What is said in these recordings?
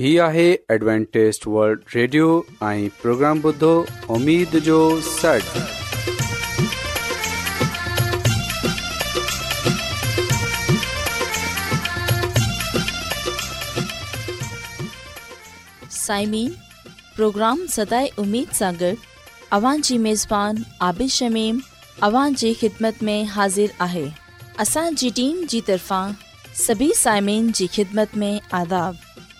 هي آهي Adventist world radio ۽ programme بدھو اميد جو سڙ سائمين پروگرام سداي اميد ساغر اوان جي ميزبان عابد شميم اوان جي خدمت ۾ حاضر آهي اسان جي ٽيم جي طرفان سڀي سائمين جي خدمت ۾ آداب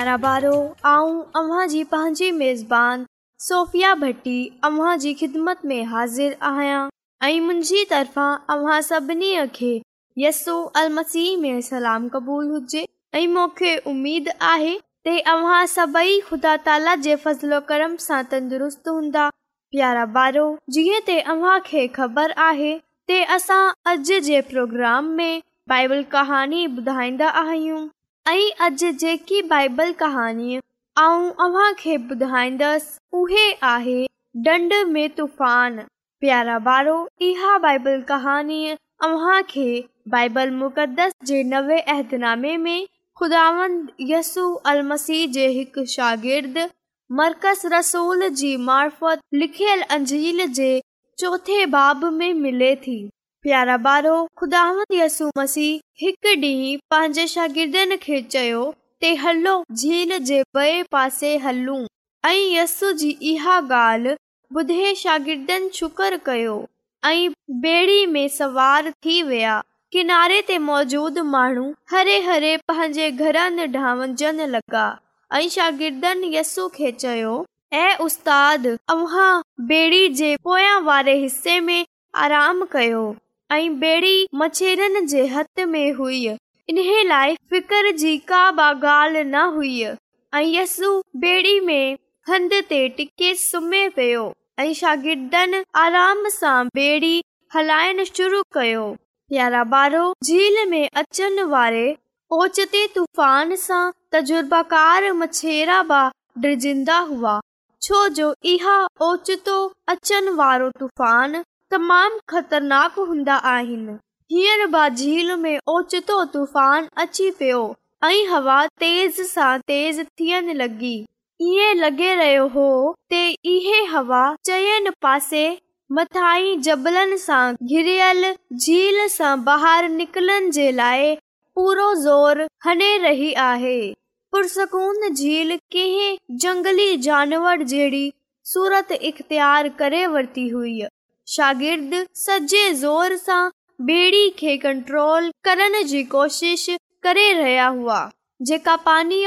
پیارا بارو اوں اواں جی پانچویں میزبان صوفیا بھٹی اواں جی خدمت میں حاضر آیاں ائی منجی طرفا اواں سبنیو کہ یسوع المسیح دے سلام قبول ہو جائے ائی موکھے امید اے تے اواں سبائی خدا تعالی دے فضل و کرم سان تندرست ہوندا پیارا بارو جیہ تے اواں کے خبر اے تے اساں اج دے پروگرام میں بائبل ऐं अॼ जेकी बाइबल कहाणीअ आऊं अव्हां खे ॿुधाईंदसि उहे आहे तूफ़ान प्यारा वारो इहा मुक़दस जे नवे ऐतनामे में खुदा यसू अल जे हिकु शागिर्द मरकज़ रसूल जी मार्फत लिखयल अंजील जे चोथे बाब में मिले थी प्यारा बारो, ख़ुदा यसु मसी हिकु ॾींहुं पंहिंजे शागिर्दनि खे चयो ते हलो जी हलूं ऐं यसु जी इहा गाल, ॿुधे शागिर्दनि सवार थी वया किनारे ते मौजूद माण्हू हरे हरे पंहिंजे घर जन लॻा ऐं शागिर्दनि यसू खे चयो ऐं उस्ताद जे पोयां वारे हिसे में आराम कयो मछरनि जे हथ में हुई इन लाइ फिक़र जी का ॻाल्हि न हुई ऐं यसी सुम्हे पियो शागिर्द शुरू कयो यारहं ॿारहो झील में अचनि वारे ओचिते तूफ़ान सां तजुर्बा कार बि ड्रिजंदा हुआ छोजो इहा ओचतो अचनि वारो तूफ़ान तमाम ख़तरनाक हूंदा आहिनि हींअर बा झील में ओचितो तूफान अची पियो ऐं हवा तेज़ सां तेज़ थियण लॻी इएं लॻे रहियो हो हवा चयनि पासे मथाई जबलनि सां घिरयल झील सां बाहिर निकलण जे लाइ पूरो ज़ोर हने रही आहे पुरसकून झील कंहिं जंगली जानवर जहिड़ी सूरत इख़्तियार करे वरिती हुई शागिर्द सॼे ज़ोर सां बेडी खे कंट्रोल करण जी कोशिश करे रहिया हुआ जेका पानी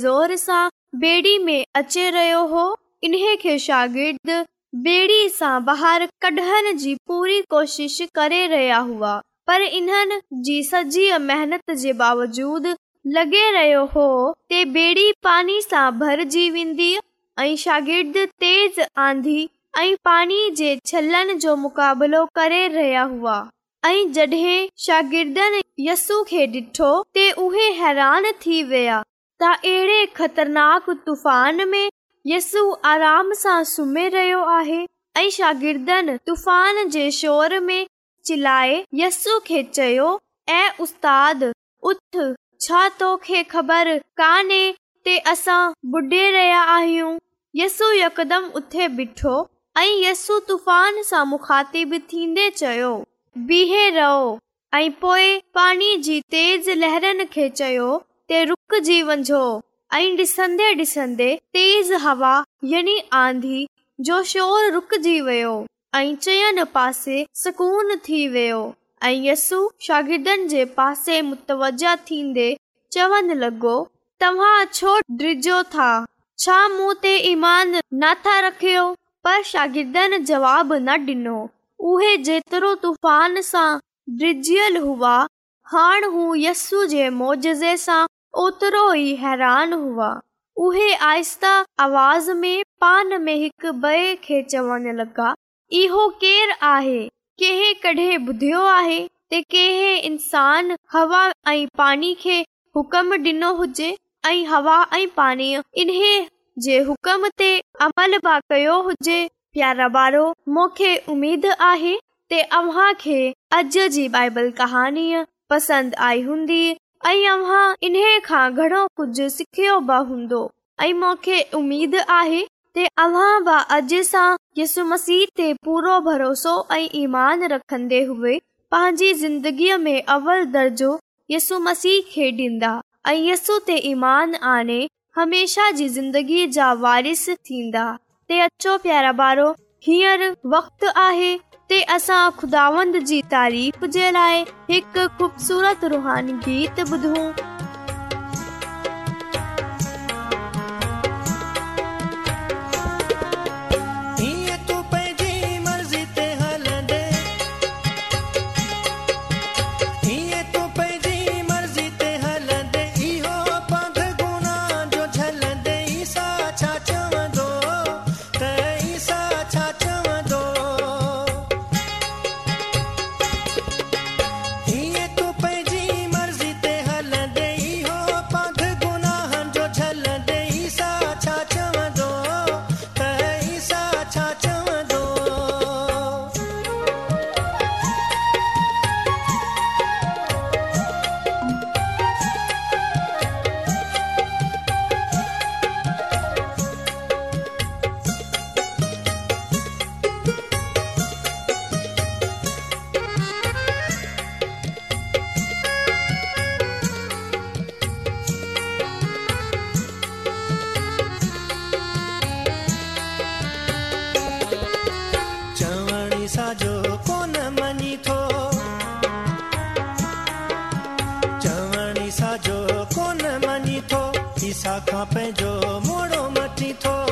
जोर सां बेड़ी में अचे रहियो हो इन्हे शागिर्दु सां बहर कढण जी पूरी कोशिश करे रहिया हुआ पर इन्हनि जी सजीअ मेहनत जे बावजूद लगे॒ रहियो हो ते ॿेड़ी पानी सां भरजी वेंदी ऐं शागिर्द तेज़ आंदी ऐं पाणी जे छल जो मुक़ाबिलो करे रहिया हुआ ऐं जॾहिं शागिर्दन यस्सू खे ॾिठो ते उहे हैरान थी विया त अहिड़े ख़तरनाक तूफ़ान में यस्ु आराम सां सुम्ही रहियो आहे ऐं शागिर्दन तूफ़ान जे शोर में चिलाए यस्सु खे चयो ऐं उस्ताद उथ छा तोखे ख़बर काने ते असां बुडे॒ रहिया आहियूं यसु यकदम उथे ॿिठो ऐं यस्सू तूफान सां मुखातिब थींदे चयो बीहे रहो ऐं पोइ पाणी जी तेज़ लहरनि खे चयो ते रुकजी वञो ऐं ॾिसंदे ॾिसंदे तेज़ हवा यानी आंधी जो शोर आधीजी वियो ऐं चयनि पासे सुकून थी वियो ऐं यस्सु शागिर्दनि जे पासे मुतवजा थींदे चवनि लॻो तव्हां छो डिजो था छा मूं ते ईमान नथा रखियो पर शागिर्दन जवाब न डि॒नो जेतिरो तूफान सां ओतिरो हैरान हुआ उहे आस्ता आवाज़ में पान में हिकु बे खे चवण लॻा इहो केर आए कंहिं कडहिं ॿुधियो आहे कंहिं इंसान हवा ऐं पाणी खे हुकम डि॒नो हुजे ऐं हवा ऐं पाणीअ इन्हे हुकम ते अमल बि कयो उमेद आहे ते हूंदो ऐं मूंखे उमेद आहे ते अव्ह सां यसु मसीह ते पूरो भरोसो ऐं ईमान रखंदे हुई पंहिंजी ज़िंदगीअ में अवल दर्जो यसु मसीह खे ॾींदा ऐं यसु ते ईमान आने हमेशा जी ज़िंदगी जा वारिश थींदा ते अचो प्यारा बारो हियर वक्त आहे रुहान गीत ॿुधूं મોડો મટી થો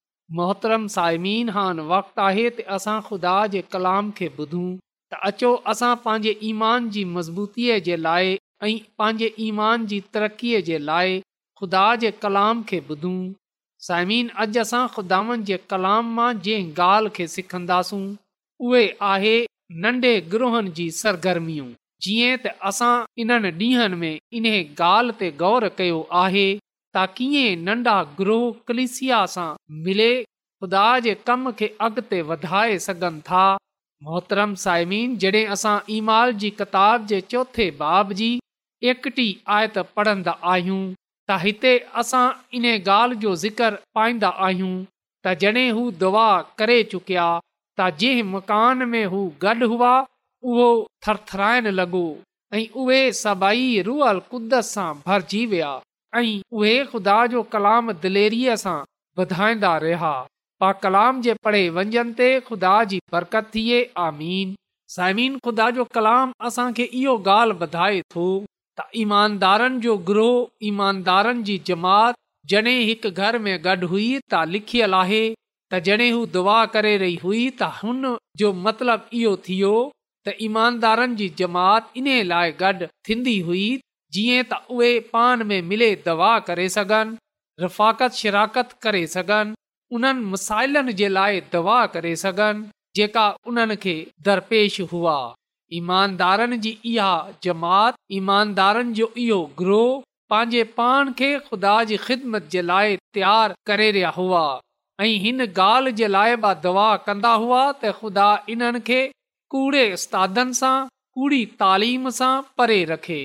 मोहतरम साइमीन हान वक़्तु आहे त असां ख़ुदा जे कलाम खे ॿुधूं त अचो असां पंहिंजे ईमान जी मज़बूतीअ जे लाइ ऐं पंहिंजे ईमान जी तरक़ीअ जे लाइ खुदा जे कलाम खे ॿुधूं साइमीन अॼु असां ख़ुदावनि जे कलाम मां जंहिं ॻाल्हि खे सिखंदासूं उहे आहे नंढे ग्रूहनि जी सरगर्मियूं जीअं त असां इन्हनि ॾींहनि में इन्हे ॻाल्हि ते गौर कयो आहे ता कीअं नन्ढा ग्रोह कलिसिया सां मिले ख़ुदा जे कम खे अॻिते वधाए सघनि था मोहतरम सायमी जॾहिं असां ईमाल जी कताब जे चोथे बाब जी एकटी आयत पढ़ंदा आहियूं त हिते असां इन ॻाल्हि जो ज़िक्र पाईंदा आहियूं त जड॒ हू दुआ करे चुकिया त जंहिं मकान में हू गॾु हुआ उहो थरथराइण लॻो ऐं उहे सभई रूअल कुदत सां भरिजी विया ऐं उहे ख़ुदा जो कलाम दिलेरी सां वधाईंदा रहिया पा कलाम जे पढ़े ते ख़ुदा जी बरकत थिए आमीन ख़ुदा जो कलाम असांखे इहो ॻाल्हि ॿुधाए थो त ईमानदारनि जो ग्रोह ईमानदारनि जी जमात जॾहिं हिकु घर में गॾु हुई त लिखियल आहे तॾहिं हू दुआ करे रही हुई त हुन जो मतिलब इहो थियो त ईमानदारनि जी जमात इन लाइ गॾु थींदी हुई जीअं त उहे पान में मिले दवा करे सघनि रफ़ाकत शिराकत करे सघनि उन्हनि मसाइलनि जे लाइ दवा करे सघनि जेका उन्हनि खे दरपेश हुआ ईमानदारनि जी इहा जमात ईमानदारनि जो इहो ग्रोह पंहिंजे पाण खे ख़ुदा जी ख़िदमत जे लाइ तयारु करे रहिया हुआ ऐं हिन ॻाल्हि जे लाइ बि दवा कंदा हुआ त ख़ुदा इन्हनि खे कूड़े उस्तादनि सां कूड़ी तालीम सां परे रखे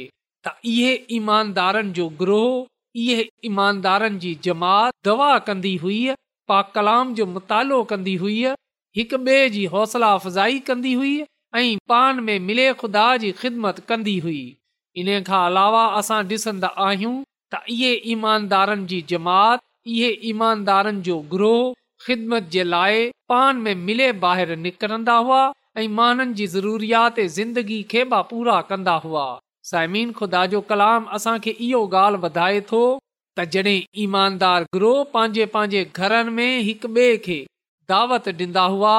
त इहे ईमानदारनि जो ग्रोह इहे ईमानदारनि जी जमात दवा कंदी हुई पा कलाम जो मुतालो कंदी हुई हिकु हौसला अफजाई कंदी हुई ऐं अलावा असां डि॒सन्दा आयूं त इहे ईमानदारनि जी जमात इहे ईमानदारनि जो ग्रोह ख़िदमत जे लाइ पान में मिले ॿाहिरि निकरंदा हुआ ऐं माननि जी ज़रूरियात ज़िंदगी खे बि पूरा कंदा हुआ साईमीन खुदा जो कलाम असां खे इहो ॻाल्हि वधाए थो त जॾहिं ईमानदार ग्रोह पंहिंजे पंहिंजे घरनि में हिक ॿिए खे दावत ॾींदा हुआ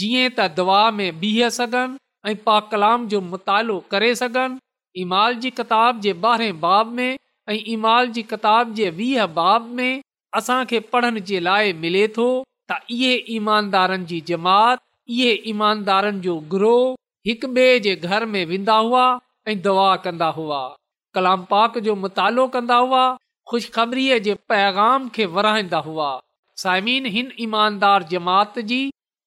जीअं त दवा में बीह सघनि ऐं पा कलाम जो मुतालो करे सघनि इमाल जी किताब जे ॿारहें बाब में ऐं ईमाल जी किताब जे वीह बाब में असां खे पढ़ण जे लाइ मिले थो त इहे ईमानदारनि जी जमात इहे ईमानदारनि जो ग्रोह हिक ॿिए जे घर में वेंदा हुआ ऐं दवा कंदा हुआ पाक जो मुतालो कंदा हुआ ख़ुशखबरीअ जे पैगाम खे विराईंदा हुआ साइमीन हिन ईमानदार जमात जी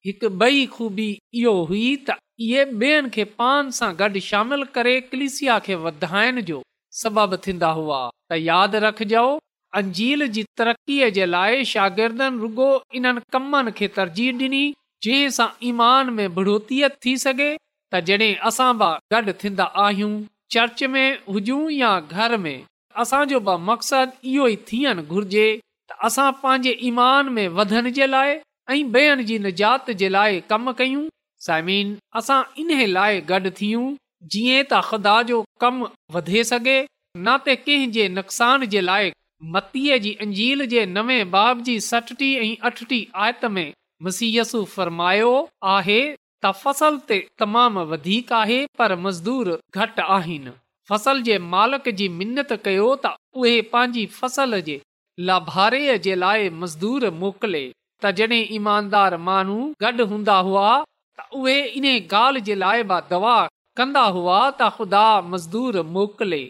हिक ॿई ख़ूबी इहो हुई त इहे ॿियनि खे पान सां गॾु शामिल करे कलिसिया खे वधाइण जो सबबु थींदा हुआ त यादि रखजो अंजील जी तरक़ीअ जे लाइ शागिर्दनि रुगो इन्हनि कमनि खे तरजीह ॾिनी जंहिं सां ईमान में बढ़ोतियत थी सघे त जॾहिं असां बि गॾु थींदा आहियूं चर्च में हुजूं या घर में असांजो मक़सदु इहो ई थियण घुर्जे त असां पंहिंजे ईमान में इन लाइ गॾु थियूं जीअं त ख़ुदा जो कमु वधे सघे न त कंहिं जे नुक़सान जे लाइ मतीअ जी अंजील जे नवे बाबी सठटी ऐं अठटी आयत में मसीयसु फरमायो आहे त फसल ते तमाम वधीक आहे पर मज़दूर घटि आहिनि फसल जे मालिक जी मिनत कयो त उहे पंहिंजी फसल जे लाभारे जे लाइ मज़दूर मोकिले त जॾहिं ईमानदार माण्हू गॾु हूंदा हुआ त उहे इन ॻाल्हि जे लाइ बि दवा कंदा हुआ त ख़ुदा मज़दूर मोकिले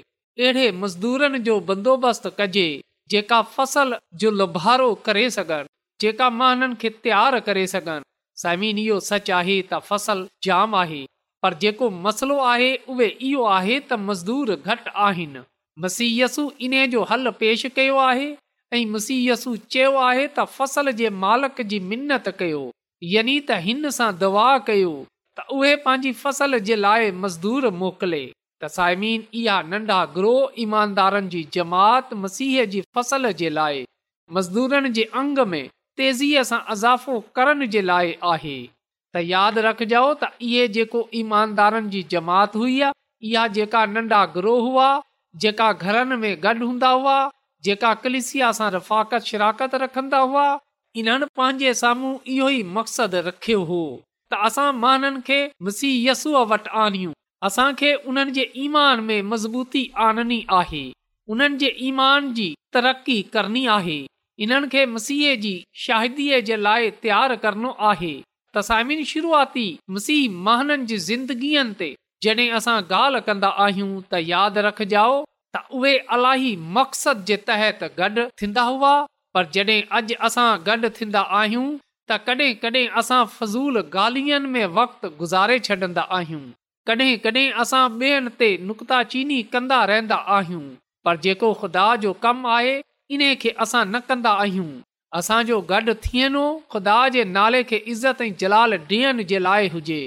अहिड़े मज़दूरनि जो बंदोबस्तु कजे जेका फसल जो लुभारो करे सघनि जेका महननि खे तयार करे सघनि साइमीन इहो सच आहे त फसल जाम आहे पर जेको मसलो आहे उहे इहो आहे त मज़दूर घटि आहिनि मसीयसु इन जो हल पेश कयो आहे ऐं मसीहस चयो आहे त फसल जी मिनत कयो यानी त हिन सां दवा कयो त उहे पंहिंजी फसल जे लाइ मज़दूर मोकिले त साइमिन इहा नंढा ग्रोह ईमानदारनि जी जमात मसीह जी फसल जे लाइ मज़दूरनि जे अंग में तेज़ीअ सां अज़ाफ़ो करण जे लाइ आहे त यादि रखजो त इहे जेको ईमानदारनि जी जमात हुआ इहा जेका नन्ढा ग्रोह हुआ जेका घरनि में गॾु हूंदा हुआ जेका कलिसिया सां रफ़ाकत शिराकत रखंदा हुआ इन्हनि पंहिंजे साम्हूं इहो ई मक़सदु रखियो हो त असां माननि खे मुसीहसू वटि आणियूं असांखे उन्हनि जे ईमान में मज़बूती आननी आहे उन्हनि जे ईमान जी तरक़ी करणी आहे इन्हनि खे मसीह जी शाहिदीअ जे लाइ तयारु करणो आहे त सामिन शुरुआती मसीह महननि जी ज़िंदगीअ ते जॾहिं असां ॻाल्हि कंदा आहियूं त यादि रखजाओ त उहे मक़सद जे तहत थींदा हुआ पर जॾहिं अॼु असां गॾु थींदा आहियूं तॾहिं कॾहिं असां फज़ूल गालियनि में वक़्तु गुज़ारे छॾींदा आहियूं कॾहिं कॾहिं असां ॿियनि ते चीनी कंदा रहंदा आहियूं पर जेको ख़ुदा जो कमु आहे इन खे असां न कंदा आहियूं असांजो गॾु थियणो ख़ुदा जे नाले खे इज़त ऐं जलाल ॾियण जे लाइ हुजे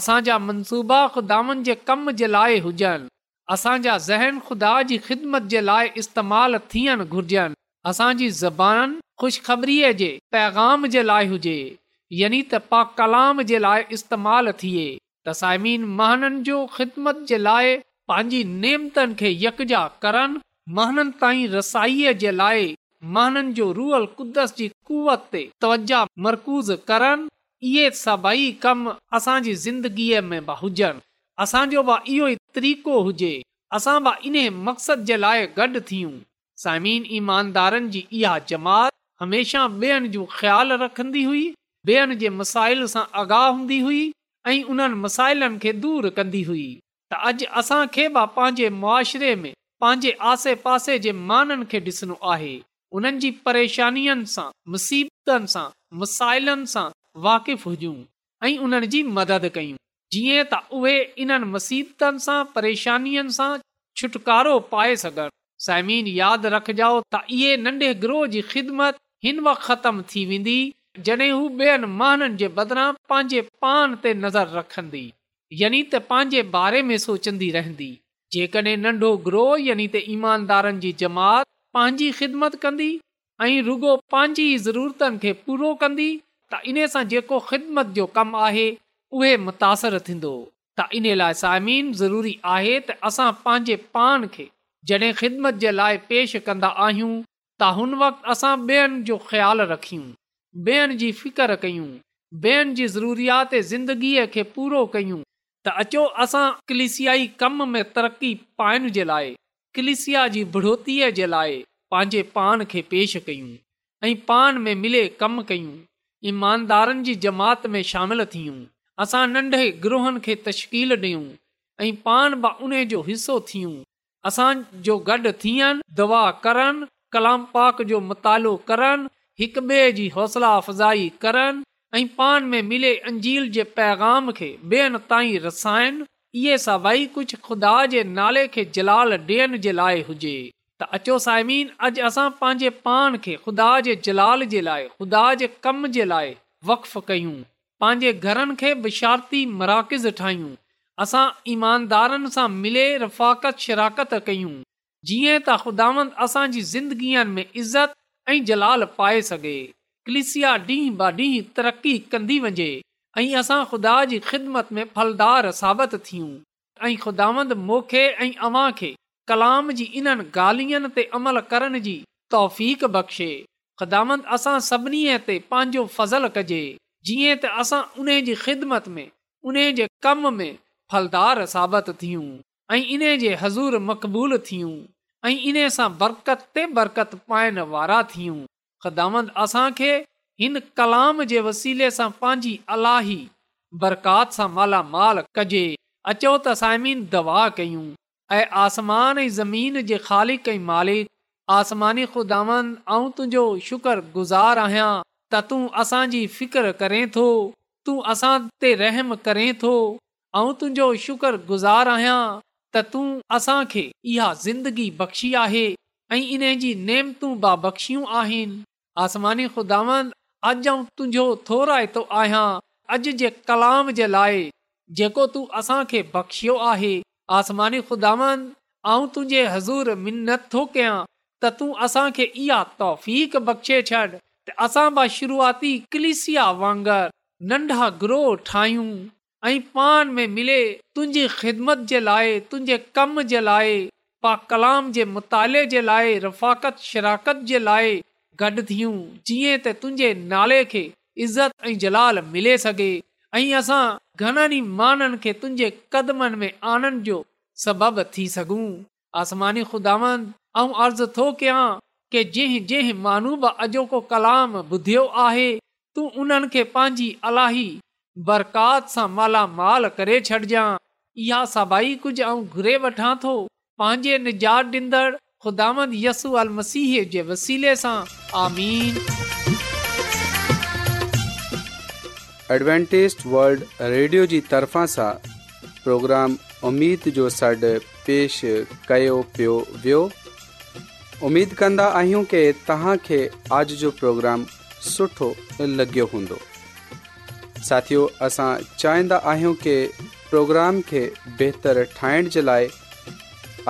असांजा मनसूबा ख़ुदानि जे कम जे लाइ हुजनि असांजा ज़हन ख़ुदा जी ख़िदमत जे लाइ इस्तेमालु थियणु घुर्जनि असांजी ज़बान ख़ुशख़बरीअ जे पैगाम जे लाइ हुजे यानी त पा कलाम जे लाइ इस्तेमालु तसाइमीन महननि जो ख़िदमत जे लाइ पंहिंजी नेमतनि खे यकजा करनि महननि ताईं रसाईअ जे लाइ महननि जो रुअल कुदस जी कुवत ते तवजा मरकूज़ करणु इहे सभई कम असांजी ज़िंदगीअ में बि हुजनि असांजो बि इहो ई तरीक़ो हुजे असां बि इन्हे मक़सद जे लाइ गॾु थियूं समीन ईमानदारनि जी इहा जमात हमेशह ॿियनि जो ख़्यालु रखंदी हुई ॿियनि जे मसाइल सां आगाह हूंदी हुई ऐं उन्हनि मसाइलनि खे दूर कंदी हुई त अॼु असांखे बि पंहिंजे मुआशिरे में पंहिंजे आसे पासे जे माननि खे ॾिसणो आहे उन्हनि जी परेशानियुनि सां मुसीबतनि सां मुसाइलनि सां वाक़िफ़ हुजूं ऐं उन्हनि जी मदद कयूं जीअं त उहे इन्हनि मुसीबतनि सां परेशानियुनि सां छुटकारो पाए सघनि साइमिन यादि रखजो त इहे नंढे ग्रोह जी ख़िदमत हिन वक़्तु ख़तम थी वेंदी जॾहिं हू ॿियनि माननि जे बदिरां पंहिंजे पान ते नज़र रखंदी यानी त पंहिंजे बारे में सोचंदी रहंदी जेकॾहिं नंढो ग्रोह यानी त ईमानदारनि जी जमात पंहिंजी ख़िदमत कंदी ऐं रुगो पंहिंजी ज़रूरतनि खे पूरो कंदी त इन सां जेको ख़िदमत जो कमु आहे उहे मुतासिर थींदो त इन लाइ साइमीन ज़रूरी आहे त असां पंहिंजे पाण खे जॾहिं ख़िदमत जे लाइ पेश कंदा आहियूं त हुन वक़्तु असां ॿियनि जो ख़्यालु रखियूं ॿियनि जी फिक्रु कयूं ॿियनि जी ज़रूरीयात ज़िंदगीअ खे पूरो कयूं त अचो असां कलिसियाई कम में तरक़ी पाइण जे लाइ कलिसिया जी बढ़ोतीअ जे लाइ पंहिंजे पान खे पेश कयूं ऐं पान में मिले कमु कयूं ईमानदारनि जी जमात में शामिल थियूं असां नंढे ग्रूहनि खे तश्कील ॾियूं ऐं पाण बि उन जो हिसो थियूं असांजो गॾु थियनि दवा करनि कलाम पाक जो मुतालो करनि हिक ॿिए जी हौसला अफ़ज़ाई करनि ऐं पाण में मिले अंजील जे पैगाम खे ॿियनि ताईं रसाइनि इहे सभई कुझु ख़ुदा जे नाले खे जलाल ॾियण जे लाइ हुजे त अचो साइमीन अॼु असां पंहिंजे पाण खे ख़ुदा जे जलाल जे लाइ ख़ुदा जे कम जे लाइ वक्फ़ कयूं पंहिंजे घरनि खे बिशारती मराकज़ ठाहियूं असां ईमानदारनि सां मिले रफ़ाकत शिराकत कयूं जीअं त ख़ुदावंद असांजी ज़िंदगीअ में इज़त ऐं जलाल पाए सघे कलिसिया ॾींहुं ॿ ॾींहुं तरक़ी कंदी वञे ऐं असां ख़ुदा जी ख़िदमत में फलदार साबित थियूं ऐं ख़ुदांद अवां खे कलाम जी इन्हनि गाल्हियुनि ते अमल करण जी तौफ़ बख़्शे ख़ुदामंद असां सभिनी ते पंहिंजो फज़लु कजे जीअं त असां उन जी ख़िदमत में उन जे कम में फलदार साबित थियूं ऐं इन जे हज़ूर मक़बूल थियूं ऐं इन सां बरकत ते बरकत पाइण वारा थियूं ख़दाम असां खे हिन कलाम जे वसीले सां पंहिंजी अलाही बरकात सां कजे अचो त साइमीन दवा कयूं ऐं आसमान ऐं ज़मीन आसमानी ख़ुदिंदुंहिंजो शुक्र गुज़ार आहियां त तूं असांजी फिकर करें थो तूं असां ते रहम करें थो ऐं तुंहिंजो शुक्र गुज़ार आहियां त तूं असांखे इहा ज़िंदगी बख़्शी आहे ऐं इन जी नेमतूं बख़्शियूं आहिनि आसमानी ख़ुदांद अॼु ऐं तुंहिंजो थोराए थो आहियां अॼु जे कलाम जे लाइ जेको तूं असांखे बख़्शियो आहे आसमानी ख़ुदावन ख़ुदांदुंहिंजे हज़ूर मिनत थो कयां त तूं असांखे इहा तौफ़ बख़्शे छॾ त असां शुरूआती क्लिसिया वांगुरु नंढा ग्रोह ठाहियूं ऐं पाण में मिले तुंहिंजी ख़िदमत जे लाइ तुंहिंजे कम जे लाइ पा कलाम जे मुताले जे लाइ रफ़ाकत शराकत जे लाइ जीअं तुंहिंजे नाले खे इज़त ऐं जंहिं जंहिं मानू बि अॼोको कलाम ॿुधियो आहे तूं उन्हनि खे पंहिंजी बरकात सां मालामाल करे छॾजांइ इहा सभई कुझु घुरे वठां थो पंहिंजे निजात आमीन एडवेंटेज वल्ड रेडियो जी तरफ़ा सां प्रोग्राम उमेद जो सॾु पेश कयो पियो वियो उमेदु कंदा आहियूं की जो प्रोग्राम सुठो लॻियो हूंदो साथियो असां चाहींदा आहियूं की प्रोग्राम खे बहितरु ठाहिण जे लाइ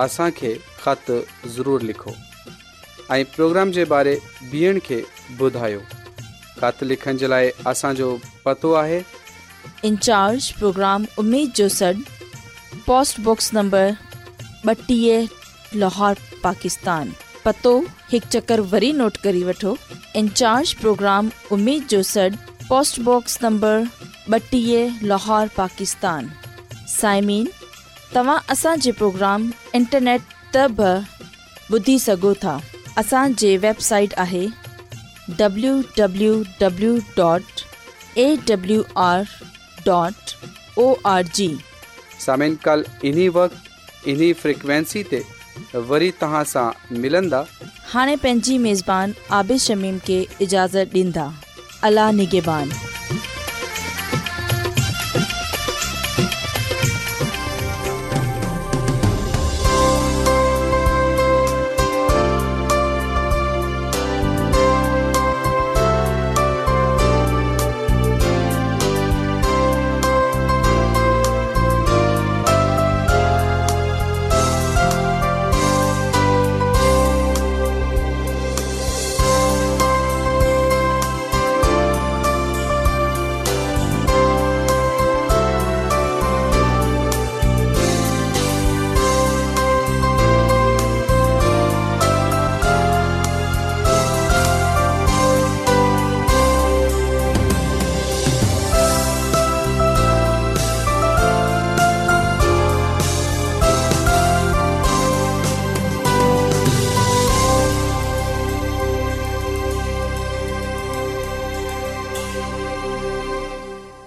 असांखे लाहौर पाकिस्तान पतो हिकु चकर वरी नोट करे वठो प्रोग्राम लाहौर पाकिस्तान साइमीन तव्हां پروگرام انٹرنیٹ त ॿुधी सघो था असांजे वेबसाइट ملندا हाणे पंहिंजी मेज़बान आबिश शमीम खे इजाज़त ॾींदा अलाह निगेबान